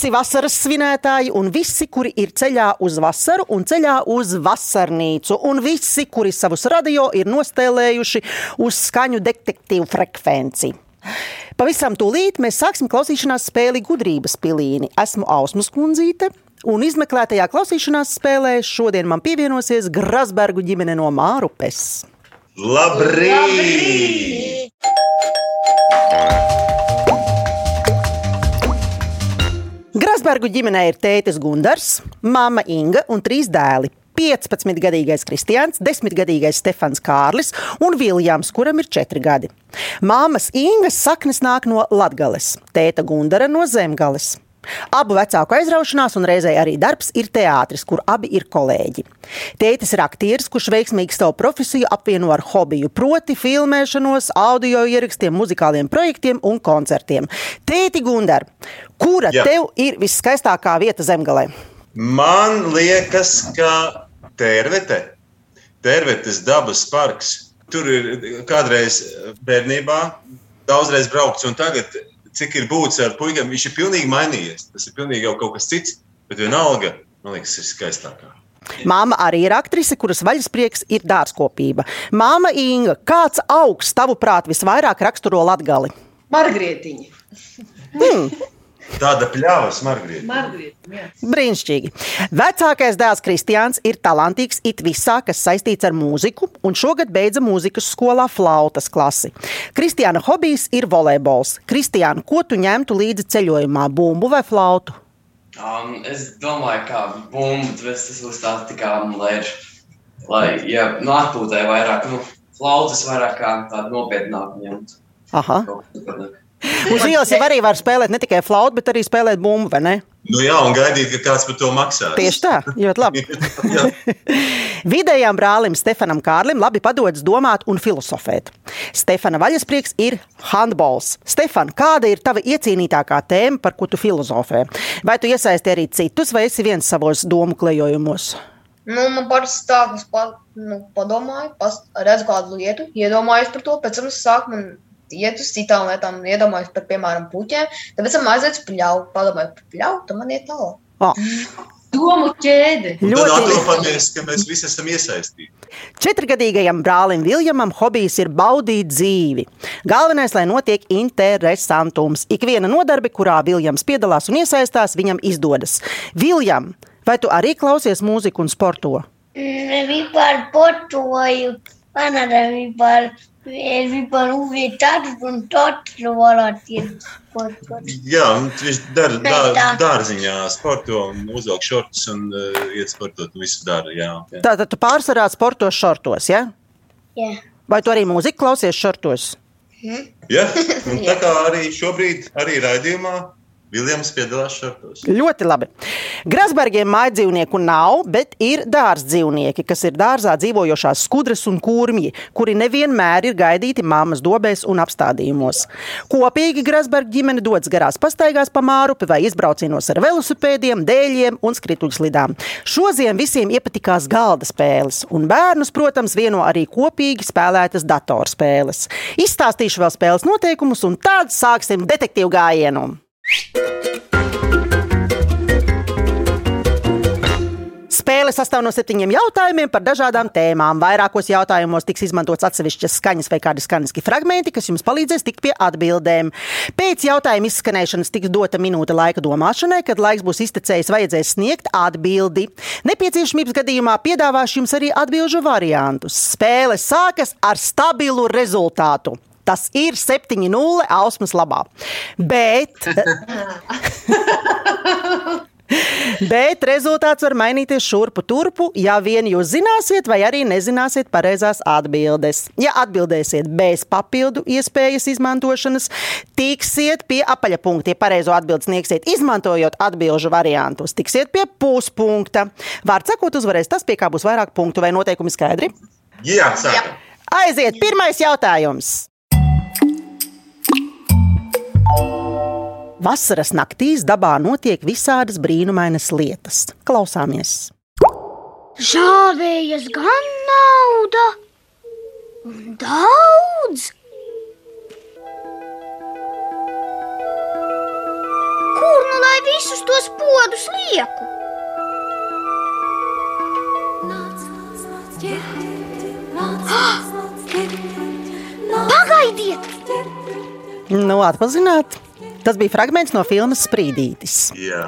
Labrīt, visi vasaras svinētāji, un visi, kuri ir ceļā uz vasaru un ceļā uz vasarnīcu, un visi, kuri savus radio ir nostēlējuši uz skaņu detektīvu frekvenci. Pavisam tūlīt mēs sāksim klausīšanās spēli gudrības pilīni. Esmu Ausmas kundzīte. Un izmeklētajā klausīšanās spēlē šodien man pievienosies Grasbergu ģimene no Mārupes. Labrīt! Grasbergu ģimenē ir tētis Gundars, māma Inga un trīs dēli. 15-gadīgais Kristians, 10-gadīgais Stefans Kārlis un Viljams, kuram ir 4 gadi. Māmas Ingas saknes nāk no Latgales, tēta Gundara no Zemgales. Abu vecāku aizraušanās un reizē arī darbs ir teātris, kur abi ir kolēģi. Tētis ir aktieris, kurš veiksmīgi savu profesiju apvieno ar hobiju, proti, filmēšanos, audio ierakstiem, muzikāliem projektiem un koncertiem. Tēti Gundar, kura Jā. tev ir viskaistākā vieta zemgalē? Man liekas, ka Tērvete, Tērvetes dabas parks. Tur ir kādreiz bērnībā daudzreiz braukts, un tagad cik ir būtis ar puikiem, viņš ir pilnīgi mainījies. Tas ir pilnīgi jau kaut kas cits, bet vienalga, man liekas, ir skaistākā. Māma arī ir aktrise, kuras vaļasprieks ir dārzkopība. Māma Inga, kāds augs tavuprāt visvairāk raksturo latgali? Margrietiņa. Hmm. Tāda pļāva, smargrīta. Brīnišķīgi. Vecākais dēls Kristians ir talantīgs it visā, kas saistīts ar mūziku, un šogad beidza mūzikas skolā flautas klasi. Kristiāna hobijs ir volejbols. Kristiāna, ko tu ņemtu līdzi ceļojumā, bumbu vai flautu? Um, es domāju, ka bumbu tas būs tāds tā kā, lai, ir, lai ja, nu, atpūtē vairāk, nu, flautas vairāk kā tādu nopietnāku ņemt. Aha. Uz ielas jau arī var spēlēt ne tikai flautu, bet arī spēlēt bumbu, vai ne? Nu jā, un gaidīt, ka kāds par to maksā. Tieši tā, ļoti labi. Vidējām brālim Stefanam Kārlim labi padodas domāt un filozofēt. Stefana vaļasprieks ir handbols. Stefan, kāda ir tava iecīnītākā tēma, par ko tu filozofē? Vai tu iesaisti arī citus, vai esi viens savos domu klejojumos? Nu, man parasti tā, ka es pa, nu, padomāju, pas, redzu kādu lietu, iedomājos par to, pēc tam es sāku man iet uz citām lietām, iedomājos par, piemēram, puķiem. Tad pēc tam aiziet uz pļauju, padomāju par pļauju, tad man iet tālāk. Oh. Domu ķēde. Ļoti atropamies, ka mēs visi esam iesaistīti. Četrgadīgajam brālim Viljamam hobijs ir baudīt dzīvi. Galvenais, lai notiek interesantums. Ik viena nodarbe, kurā Viljams piedalās un iesaistās, viņam izdodas. Viljam, vai tu arī klausies mūziku un sporto? Mm, vispār sportoju, man arī vispār Vispār uvietārs un tāds nu varētu iet sportot. Jā, un viņš dara dā, dārziņā sporto un uzvelk šortus un uh, iet sportot un visu dara, jā. jā. Tātad tu pārsvarā sporto šortos, ja? Jā. Vai tu arī mūziku klausies šortos? Hmm? Jā, un tā kā arī šobrīd arī raidījumā Viljams piedalās šartos. Ļoti labi. Grasbergiem mājas dzīvnieku nav, bet ir dārza dzīvnieki, kas ir dārzā dzīvojošās skudras un kurmji, kuri nevienmēr ir gaidīti māmas dobēs un apstādījumos. Kopīgi Grasberga ģimene dodas garās pastaigās pa mārupi vai izbraucienos ar velosipēdiem, dēļiem un skrituļslidām. Šoziem visiem iepatikās galda spēles, un bērnus, protams, vieno arī kopīgi spēlētas datorspēles. Izstāstīšu vēl spēles noteikumus, un tad sāksim detektīvu gājienu. Spēle sastāv no septiņiem jautājumiem par dažādām tēmām. Vairākos jautājumos tiks izmantots atsevišķas skaņas vai kādi skaņas fragmenti, kas jums palīdzēs tikt pie atbildēm. Pēc jautājuma izskanēšanas tiks dota minūte laika domāšanai, kad laiks būs iztecējis, vajadzēs sniegt atbildi. Nepieciešamības gadījumā piedāvāšu jums arī atbildžu variantus. Spēle sākas ar stabilu rezultātu. Tas ir 7-0 Ausmas labā. Bet. Bet rezultāts var mainīties šurpu turpu, ja vien jūs zināsiet, vai arī nezināsiet pareizās atbildes. Ja atbildēsiet bez papildu iespējas izmantošanas, tiksiet pie apaļpunkta. Ja pareizo atbildi sniegsiet, izmantojot atbildžu variantus, tiksiet pie puspunkta. Vārds sakot, uzvarēs tas, pie kā būs vairāk punktu vai noteikumi skaidri. Jā, sākam. Aiziet, pirmais jautājums. Vasaras naktīs dabā notiek visādas brīnumainas lietas. Klausāmies! Žāvējas gan nauda, un daudz. Kur nu lai visus tos podus lieku. Pagaidiet! Nu, atpazināt. Tas bija fragments no filmas Sprīdītis. Jā,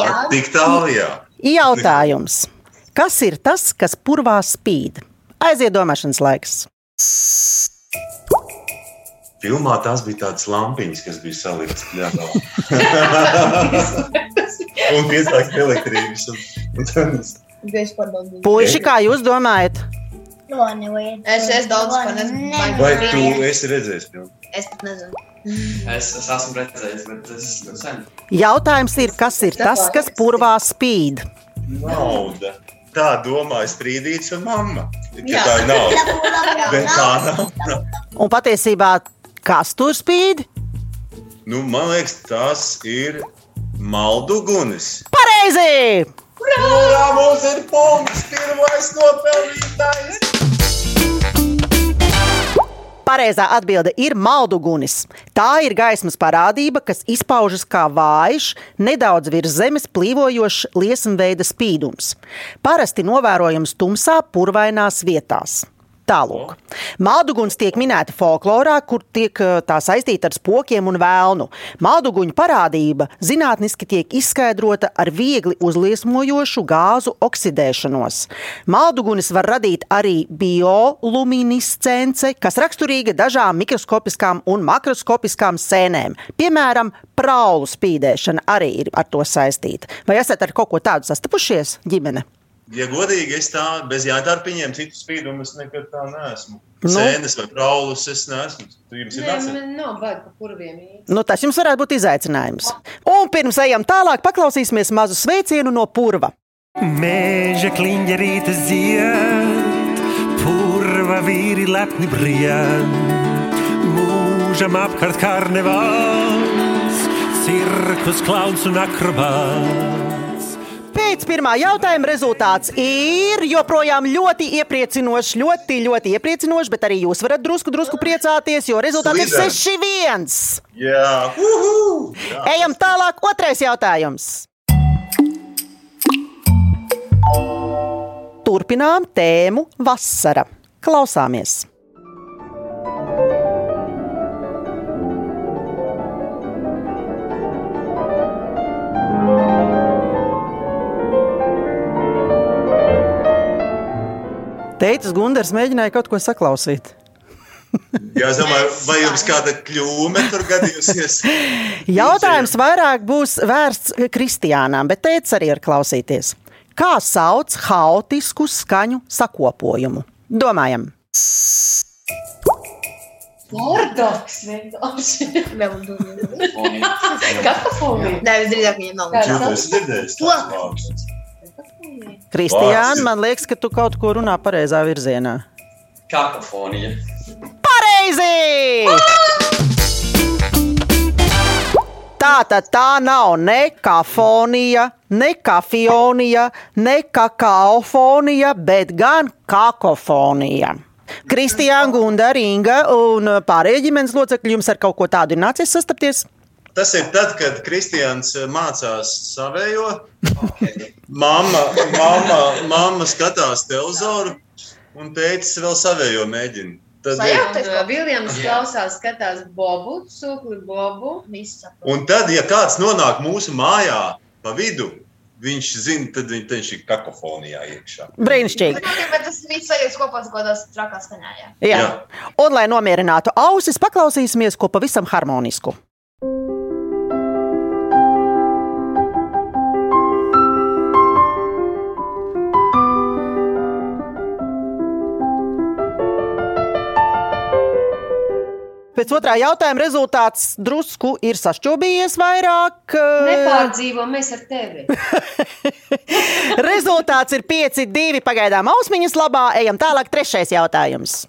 Jā. tik tālu, jā. Jautājums. Kas ir tas, kas purvā spīd? Aiziet domāšanas laiks. Filmā tās bija tādas lampiņas, kas bija saliktas pļāvā. un pieslēgts elektrības. Puiši, kā jūs domājat? Es- es daudz ko nezinu. Vai tu esi redzējis filmu? Es pat nezinu. Es, es esmu redzējis, bet tas ir sen. Jautājums ir, kas ir tas, kas purvā spīd? Nauda. Tā domāja strīdīts un mamma. Ka Jā. tā ir nauda. Bet tā nav. Un patiesībā, kas tur spīd? Nu, man liekas, tas ir maldugunis. Pareizi! Kurā mums ir punkts, pirmais nopelnītājs? Pareizā atbilde ir maldugunis. Tā ir gaismas parādība, kas izpaužas kā vājš, nedaudz virs zemes plīvojošs liesamveida spīdums. Parasti novērojams tumsā, purvainās vietās. Tālāk. Malduguns tiek minēta folklorā, kur tiek eh, tā saistīta ar spokiem un vēlnu. Malduguņa parādība zinātniski tiek izskaidrota ar viegli uzliesmojošu gāzu oksidēšanos. Maldugunis var radīt arī bioluminiscence, kas raksturīga dažām mikroskopiskām un makroskopiskām sēnēm. Piemēram, praulu spīdēšana arī ir ar to saistīta. Vai esat ar kaut ko tādu sastapušies ģimene? Ja godīgi, es tā bez jādarpiņiem citu spīdumu es nekad tā neesmu. Nu. Sēnes vai praulus es neesmu. Jums ir Nē, man nav baigi par purviem. iet. Nu, tas jums varētu būt izaicinājums. Un pirms ejam tālāk, paklausīsimies mazu sveicienu no purva. Meža kliņģerīte zied, purva vīri lepni brien, mūžam apkārt karnevāls, cirkus, klauns un akrobāts. Pēc pirmā jautājuma rezultāts ir joprojām ļoti iepriecinošs, ļoti, ļoti iepriecinošs, bet arī jūs varat drusku, drusku priecāties, jo rezultāts ir Slidam. 6-1. Jā, uhu! Jā. Ejam tālāk, otrais jautājums. Turpinām tēmu vasara. Klausāmies! Teicis Gunārs mēģināja kaut ko saklausīt. Jā, es domāju, vai jums kāda kļūme tur gadījusies? Jautājums vairāk būs vērsts Kristiānām, bet teicis arī ar klausīties. Kā sauc haotisku skaņu sakopojumu? Domājam, Ordoks vienkārši. Kakofonija. Nē, visdrīzāk viņam nav. Jūs tas? dzirdējis? Kristiāna, man liekas, ka tu kaut ko runā pareizā virzienā. Kakofonija. Pareizi! Tā tad tā nav ne kafonija, ne kafionija, ne kakaofonija, bet gan kakofonija. Kristiāna, Gunda, Ringa un pārējie ģimenes locekļi jums ar kaut ko tādu ir nācies sastapties? Tas ir tad, kad Kristians mācās savējo. Mamma, mamma, mamma skatās televizoru un teica, vēl savējo mēģina. Tad, Sajūta? Un, uh, Viljams klausās, skatās Bobu, sūkli Bobu. Un tad, ja kāds nonāk mūsu mājā pa vidu, viņš zina, tad viņ- viņš ir kakofonijā iekšā. Brīnišķīgi! Bet tas viss sajūtas kopā kaut kādās trakās skaņā. jā. Jā. Jā. Un, lai nomierinātu ausis, paklausīsimies ko pavisam harmonisku. Pēc otrā jautājuma rezultāts drusku ir sašķobījies vairāk. eh, Nepārdzīvo mēs ar tevi. Rezultāts ir 5-2. Pagaidām ausmiņas labā. Ejam tālāk. Trešais jautājums.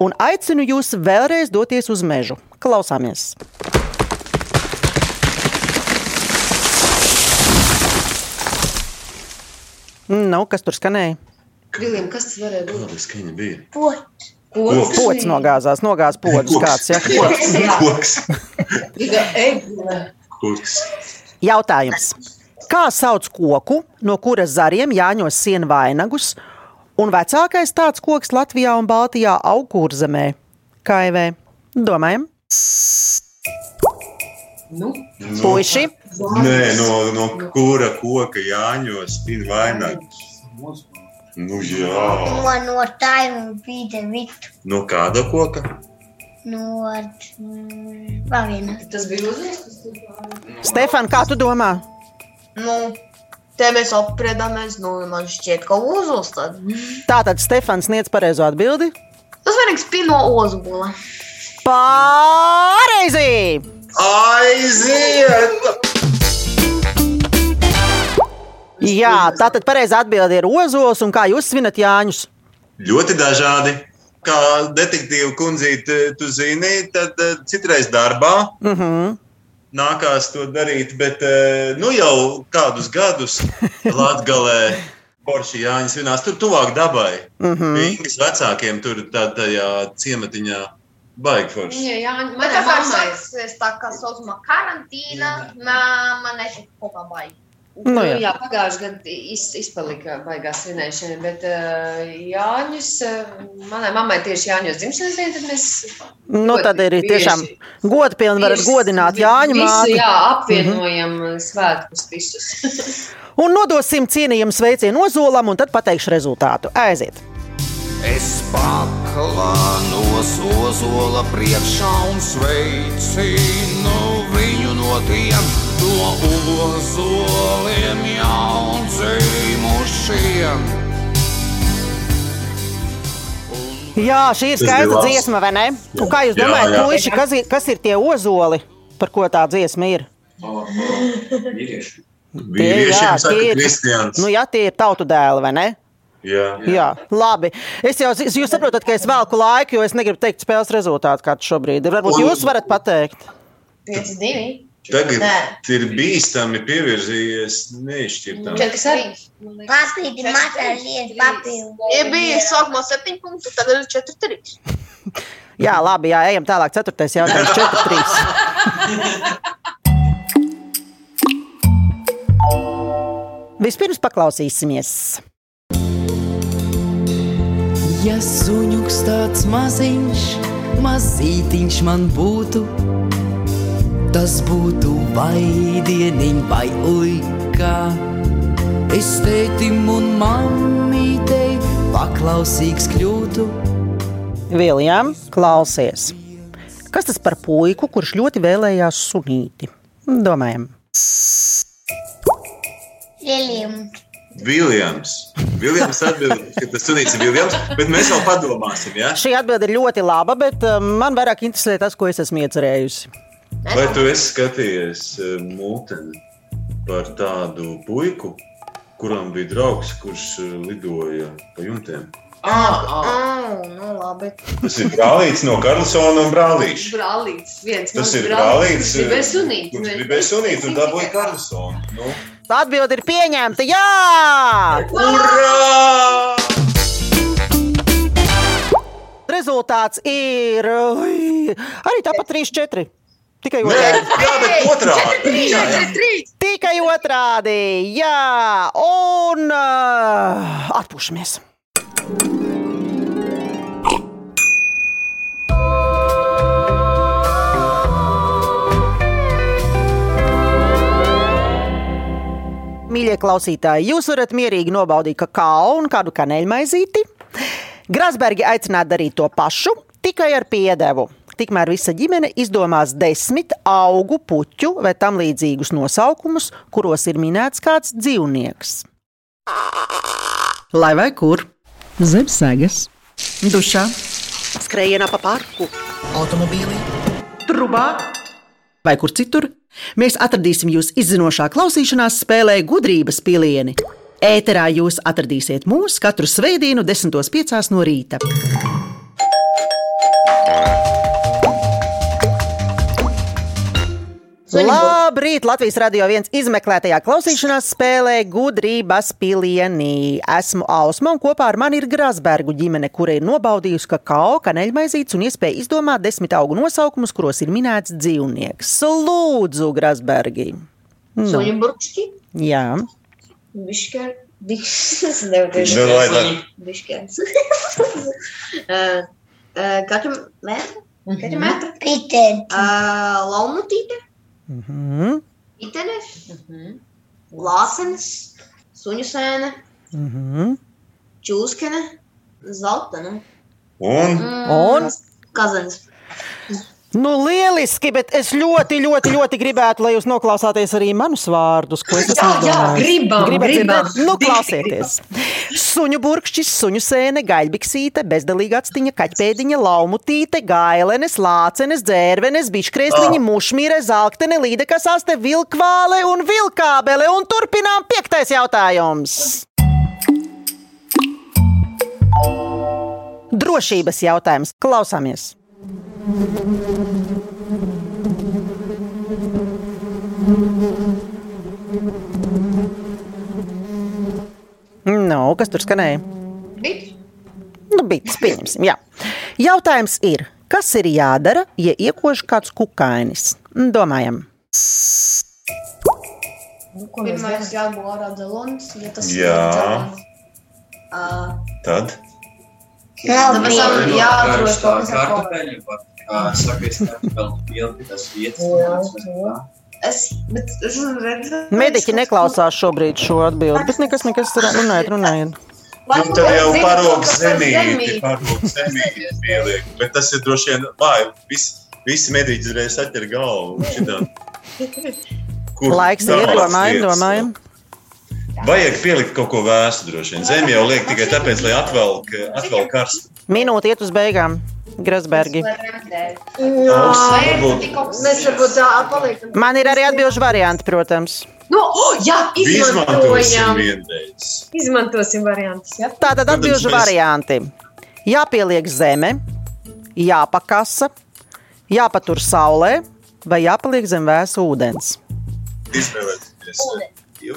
Un aicinu jūs vēlreiz doties uz mežu. Klausāmies! Nu, kas tur skanēja? Viljam, kas tas varēja būt? Kāda skaņa bija? Poķis. Koks. Pocis nogāzās, nogāzās pocis kāds. Ja? Koks. Tikai egle. Koks. Jautājums. Kā sauc koku, no kuras zariem jāņos sienu vainagus, un vecākais tāds koks Latvijā un Baltijā aug kurzemē? Kaivē. Domājam, Nu, puiši. Nē, no, no kura koka jāņos spina vainags? Nu jā. No, no tā ir bija vieta. No kāda koka? No mm, vēl viena. tas bija uzreiz. Stefan, kā tu domā? Nu, te mēs apspriedāmies, nu, man šķiet, ka ozols tad. Tātad Stefans sniedz pareizo atbildi. Tas vienīgs pino ozola. Pareizi! Aiziet! Jā, tātad pareizā atbilde ir ozols, un kā jūs svinat Jāņus? Ļoti dažādi. Kā detektīva kundzīte, tu zini, tad eh, citreiz darbā Uh -huh. nākās to darīt, bet eh, nu jau kādus gadus Latvijā Porši Jāņa svinās tur tuvāk dabai. Uh -huh. Viņas vecākiem tur tā- tajā ciematiņā baigi forši. Viņa, jā, Man ir tā kā saucamā karantīna. Nā, man nešķiet kaut kā baigi. Nu, Nu, jā. jā, pagājušajā gadā iz, izpalika baigās svinēšana, bet uh, Jāņus, uh, manai mammai tieši Jāņos dzimšanas diena, tad mēs Nu, tad ir Bieži. tiešām godpilni varat godināt Jāņu visu, māti. Jā, apvienojam mm -hmm. svētkus visus. Un nodosim cienījumu sveicienu ozolam, un tad pateikšu rezultātu. Aiziet! Es paklānos ozola priekšā un sveicinu viņu no tiem no ozoliem jaundzimušiem. Jā, šī ir skaista dziesma, vai ne? Un kā jūs Jā, domājat, jā. puiši, kas, ir- kas ir tie ozoli, par ko tā dziesma ir? Vīrieši. Vīriešiem jā, saka tie ir- Kristians. Nu, jā, tie ir tautu dēli, vai ne? Jā. Jā, labi. Es jau jūs saprotat, ka es velku laiku, jo es negribu teikt spēles rezultātu, kāds šobrīd ir. Varbūt Un- jūs varat pateikt. 5, 2, Tagad Nē. ir bīstami pievirzījies neizšķirtām. 4, 3. Papīri matā liet papīru. Ja bija sākumā 7 punkti, tagad ir 4, 3. Jā, labi, jā, ejam tālāk. Ceturtais jautājums, 4, 3. Vispirms paklausīsimies. Ja suņuks tāds maziņš, mazītiņš man būtu, tas būtu vai dieniņ vai uikā. Es tētim un mammītei paklausīgs kļūtu. Viljam, klausies. Kas tas par puiku, kurš ļoti vēlējās sunīti? Domājam, Lieliem. Viljams. Viljams atbild, ka tas sunīts ir Viljams, bet mēs vēl padomāsim, ja? šī atbilde ir ļoti laba, bet um, man vairāk interesē tas, ko es esmu iecerējusi. Vai tu esi skatījies eh, mūteni par tādu puiku, kuram bija draugs, kurš eh, lidoja pa jumtiem? Ah, ah. Nu labi. Tas ir brālīts no Karlsona un brālīša. Brālītis, viens Tas ir brālītis, kurš gribēja sunīt. kurš gribēja sunīt un dabūja Karlsonu. Nu. Atbilde ir pieņemta. Jā! Urā! Rezultāts ir arī tāpat 3-4. Tikai Nē, otrādi. jā, bet otrādi. Jā, jā. Tikai otrādi. Jā, un uh, atpūšamies. Mīļie klausītāji, jūs varat mierīgi nobaudīt kakao un kādu kanēļmaizīti. Grasbergi aicinātu darīt to pašu, tikai ar piedevu. Tikmēr visa ģimene izdomās desmit augu, puķu vai tam līdzīgus nosaukumus, kuros ir minēts kāds dzīvnieks. Lai vai kur? Zem sēgas, dušā, Skrējienā pa parku, automobīlī, trubā vai kur citur. Mēs atradīsim jūs izzinošā klausīšanās spēlē gudrības pilieni. Ēterā jūs atradīsiet mūs katru svētdienu, 10.5. no rīta. Labrīt! Latvijas radio viens izmeklētajā klausīšanās spēlē gudrības pilienī. Esmu Ausma un kopā ar mani ir Grasbergu ģimene, kura ir nobaudījusi kakao, kaneļmaizītes un iespēja izdomāt desmit augu nosaukumus, kuros ir minēts dzīvnieks. Lūdzu, Grasbergi! Nu, Suņu burkšķi, jā, bišķi, nevaru Nu, lai tā. bišķi. Katru metru, katru metru. Pitēt. Uh, Laumutīte, mhm, itene, lāsenes, suņu sēne, mhm. čūskene, zeltene. Un Un? Kazans. Nu, lieliski, bet es ļoti, ļoti, ļoti gribētu, lai jūs noklausāties arī manus vārdus, ko es esmu Jā, jā, gribam, gribam. dzirdēt? Nu, klausieties. Suņu burkšķis, suņu sēne, gaļbiksīte, bezdalīga actiņa, kaķpēdiņa, laumutīte, gailenes, lācenes, dzērvenes, biškrēsliņa, mušmīre, zelktene, līdekasaste, vilkvāle un vilkābele. Un turpinām piektais jautājums. Drošības jautājums. Klausāmies! Nu, kas tur skanēja? Bits. Nu, bits, pieņemsim, jā. Jautājums ir, kas ir jādara, ja iekož kāds kukainis? Domājam, Pirmais jābūt ārā dzelonis, ja tas Jā. dzelonis. Uh, tad Tad mēs jāatrod Karstā kaut kas ar ko. kartupeļu, var, kā saka, es vēl pieliku tas vietas. Es, bet es redzu. mediķi neklausās šobrīd šo atbildi, bet nekas, nekas, runājiet, runājiet. Nu, tad jau paroks zemīti, paroks zemīti pieliek. Bet tas ir droši vien, vai visi, visi medīģi uzreiz atķer galvu. Šitā. Kur Laiks ir, tālākas domājam, lietas domājam. vēl? Vajag pielikt kaut ko vēstu droši vien. Zemi jau liek tikai tāpēc, lai atvelk, atvelk karstu. Minūte iet uz beigām. Grasbergi. Varbūt. Mēs varbūt tā paliekam. Man ir arī atbildžu varianti, protams. Nu, oh, jā, Izmantosim izmantojam. Izmantosim variantus. Jā. Tātad Protams, atbildžu mēs- varianti. Jāpieliek zeme, jāpakasa, jāpatur saulē vai jāpaliek zem vēsa ūdens. Izvēlēties.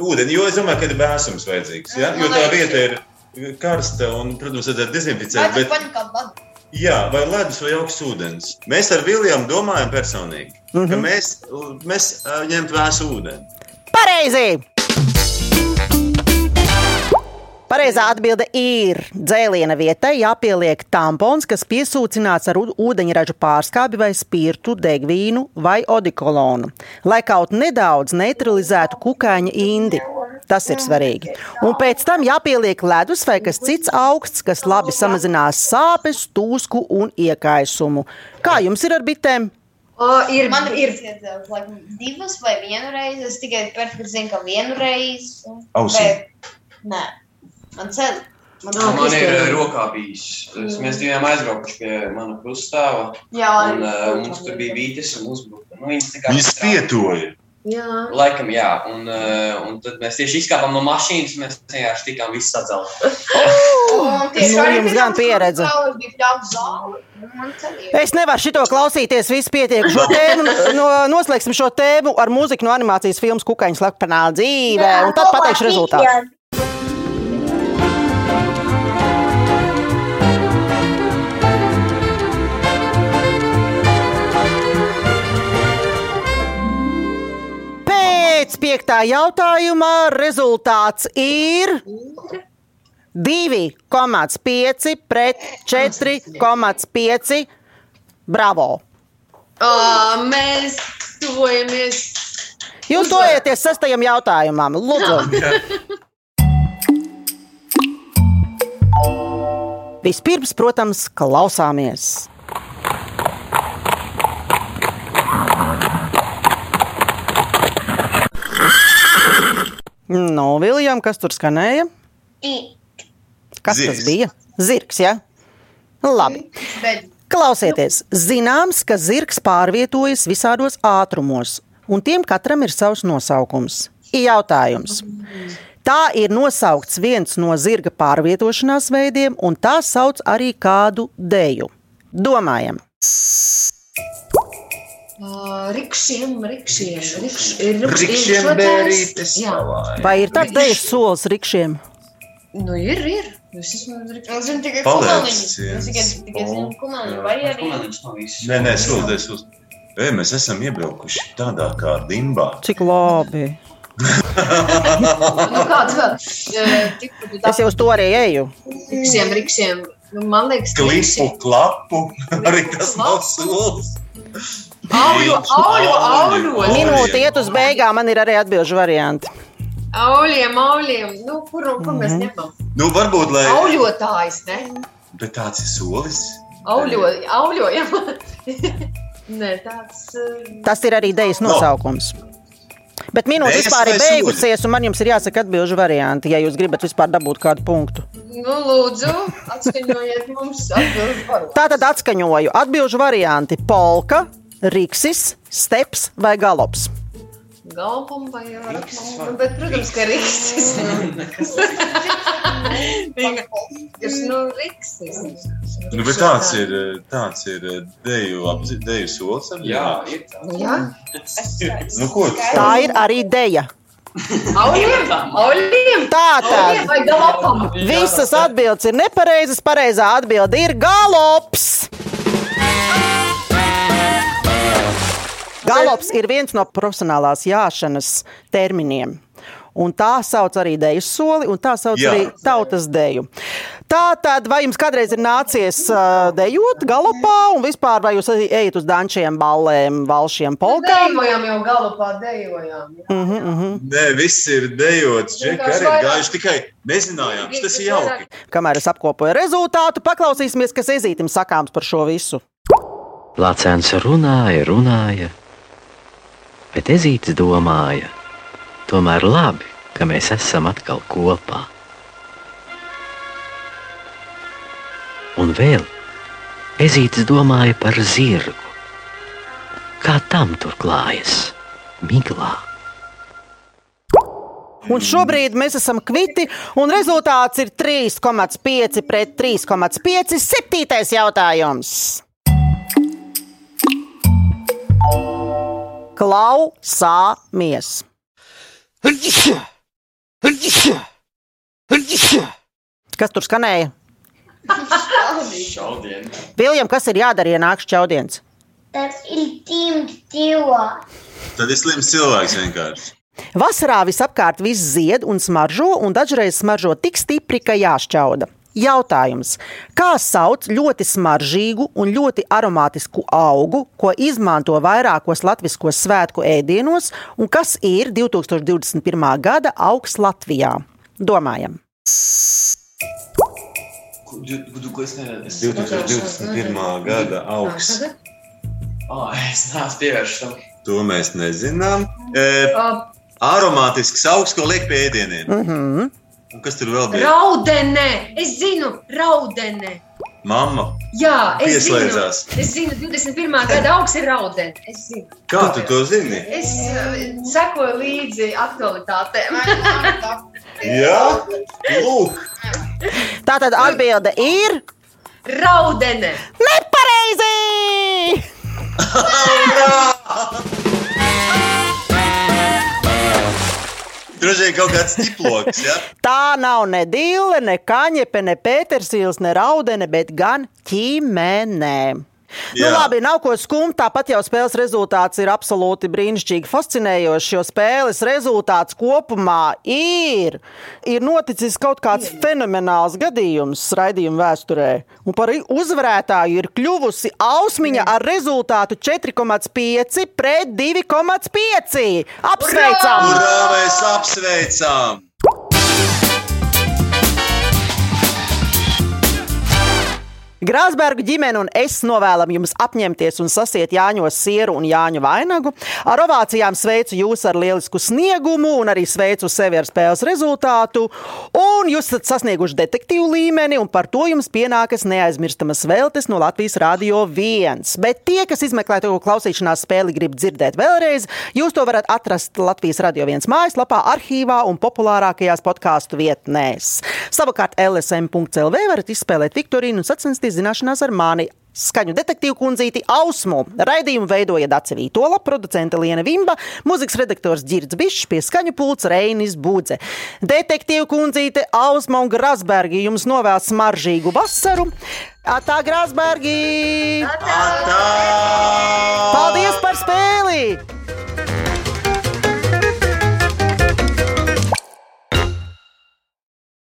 Ūdeni, jo es domāju, ka ir bēsums vajadzīgs. Ja? Jo tā vieta ir karsta un, protams, vajadzētu Vai dezinficēt. tu Bet? Jā, vai ledus vai augsts ūdens. Mēs ar Viljamu domājam personīgi, mm -hmm. ka mēs, mēs ā, ņemtu vēsu ūdeni. Pareizi! Pareizā atbilde ir dzēliena vietai jāpieliek tampons, kas piesūcināts ar ūdeņraža pārskābi vai spirtu, degvīnu vai odikolonu, lai kaut nedaudz neutralizētu kukaiņa indi. Tas ir svarīgi. Un pēc tam jāpieliek ledus vai kas cits augsts, kas labi samazinās sāpes, tūsku un iekaisumu. Kā jums ir ar bitēm? O, ir, Man ir divas vai vienu reizi. Es tikai perfekti zinu, ka vienu reizi. Ausī. Bet, nē, man ceļ. Man Ah, Man ir eh, rokā bijis. Es- Mēs bijām aizbraukuši pie mana krustāva. Jā, Un, uh, mums tur bija vītis un uzbruka. Nu, Viņas pietoja. Jā. Laikam, jā. Un, uh, un tad mēs tieši izkāpām no mašīnas. Mēs vienkārši tikām visi sadzelt. Un tieši Nu, arī jums gan pieredze. Un. Es nevaru šito klausīties, viss pietiek. Šo tēmu, no, noslēgsim šo tēmu ar mūziku no animācijas filmas Kukaiņas Lepkanā dzīvē, un tad pateikšu rezultātu. Pēc piektā jautājuma rezultāts ir 2,5 pret 4,5. Bravo! O, mēs tuvojamies. Jūs dojaties sastajam jautājumam. Lūdzu, vispirms, protams, klausāmies. Nu, Viljam, kas tur skanēja? Kas tas Zirgs. bija? Zirgs, jā. Ja? Labi. Bet Klausieties, zināms, ka zirgs pārvietojas visādos ātrumos, un tiem katram ir savs nosaukums. Jautājums. Tā ir nosaukts viens no zirga pārvietošanās veidiem, un tā sauc arī kādu deju. Domājam, Uh, rikšiem, rikšiem, rikš, ir Rikšiem bērītes. Vai ir tāds dejas solis rikšiem? nu ir, ir. Es rikšiem. Es zinu tikai kumeliņu. Es tikai, zinu kumeliņu. Jā. Vai arī. Nē, nē, sūdzies uz. Ei, mēs esam iebraukuši tādā kā dimbā. Cik labi. Nu, kāds vēl? Eh, Tik, Es jau uz to arī eju. Rikšiem, rikšiem. Nu, man liekas, ka Klipu, klapu. Arī tas nav solis. Auļo, auļo, auļo. Minūte iet uz beigām, man ir arī atbildžu varianti. Auļiem, auļiem. Nu, kur, kur mēs Mhm. ņemam? Nu, varbūt, lai. Auļotājs, ne? Bet tāds ir solis. Auļo, auļojam. Nē, tāds. eh, Tas ir arī dejas nosaukums. Bet minūte vispār ir beigusies, un man jums ir jāsaka atbildžu varianti, ja jūs gribat vispār dabūt kādu punktu. Nu, lūdzu, atskaņojiet mums atbildēt par Tā tad atskaņoju atbildžu varianti - polka, riksis, steps vai galops. galvam vai rakam. Nu, bet, protams, ka riksis. Tas, nu, riksis. Nu, bet tāds ir, tāds ir deju, apzi- deju solis. Jā, ir tāds. Jā, Nu, ko tu Tā ir arī deja. auļiem, auļiem. Tā tad visas atbildes ir nepareizas. Pareizā atbilde ir galops. Galops ir viens no profesionālās jāšanas terminiem. Un tā sauc arī deju soli, un tā sauc Jā. arī tautas deju. Tā tad, vai jums kādreiz ir nācies uh, dejot galopā, un vispār vai jūs ejat uz dančiem, ballēm, valšiem, polkām? Dejojam jau galopā, dejojam. jā. Mhm, mhm. Nē, viss ir dejots. Vienkārši arī ir gājuši tikai nezinājām. Tas ir jauki. Kamēr es apkopoju rezultātu, paklausīsimies, kas ezītim sakāms par šo visu. Lācēns runāja, runāja, bet ezītis domāja, tomēr labi, ka mēs esam atkal kopā. Un vēl ezītis domāja par zirgu. Kā tam tur klājas? Miglā. Un šobrīd mēs esam kviti, un rezultāts ir 3,5 pret 3,5. Septītais jautājums. Klausāmies! Kas tur skanēja? Viljam, kas ir jādara, ja nāks čaudiens? Tas ir tīms cilvēks. Tad ir slims cilvēks vienkārši. Vasarā visapkārt viss zied un smaržo, un dažreiz smaržo tik stipri, ka jāšķauda. Jautājums, kā sauc ļoti smaržīgu un ļoti aromātisku augu, ko izmanto vairākos latviskos svētku ēdienos, un kas ir 2021. gada augs Latvijā? Domājam! Ko tu ko es neredzu? 2021. gada augsts. Oh, es neesmu pievērsts tam. To mēs nezinām. E, aromātisks augsts, ko liek pie ēdieniem. Mm -hmm. Un kas tur vēl bija? Raudene! Es zinu, raudene! Mamma, Jā, es zinu, Pieslēdzās. es zinu, 21. gada augsts ir raudene. Es zinu. kā tu to zini? Es uh, sekoju līdzi aktualitātēm. Jā, lūk, Tā tad atbilde ir Raudene! nepareizi! droši vien kaut kāds tiploks. Ja? Tā nav ne dīle, ne kaņepe, ne pētersīls, ne raudene, bet gan ķīmenē. Nu, labi, nav ko skumt. Tāpat jau spēles rezultāts ir absolūti brīnišķīgi, fascinējošs. Jo spēles rezultāts kopumā ir, ir noticis kaut kāds fenomenāls gadījums raidījuma vēsturē. Un par uzvarētāju ir kļuvusi Ausmiņa ar rezultātu 4,5 pret 2,5. Apsveicam! Urā, mēs apsveicām! Grāzberga ģimene un es novēlam jums apņemties un sasiet Jāņos sieru un Jāņu vainagu. Ar ovācijām sveicu jūs ar lielisku sniegumu un arī sveicu sevi ar spēles rezultātu. Un jūs esat sasnieguši detektīvu līmeni, un par to jums pienākas neaizmirstamas veltes no Latvijas Rādio 1. Bet tie, kas izmeklē to klausīšanās spēli, grib dzirdēt vēlreiz, jūs to varat atrast Latvijas Rādio 1 mājaslapā, arhīvā un populārākajās podkāstu vietnēs. Savukārt LSM.CLV varat izspēlēt Viktorīnu un sacensties zināšanās ar mani. skaņu detektīvu kundzīti Ausmu. Raidījumu veidoja Dace Vītola, producente Liena Vimba, mūzikas redaktors Girds Bišs, pie skaņu pults Reinis Budze. Detektīvu kundzīte Ausma un Grasbergi jums novēl smaržīgu vasaru. Atā, Grasbergi! Atā! Paldies par spēli!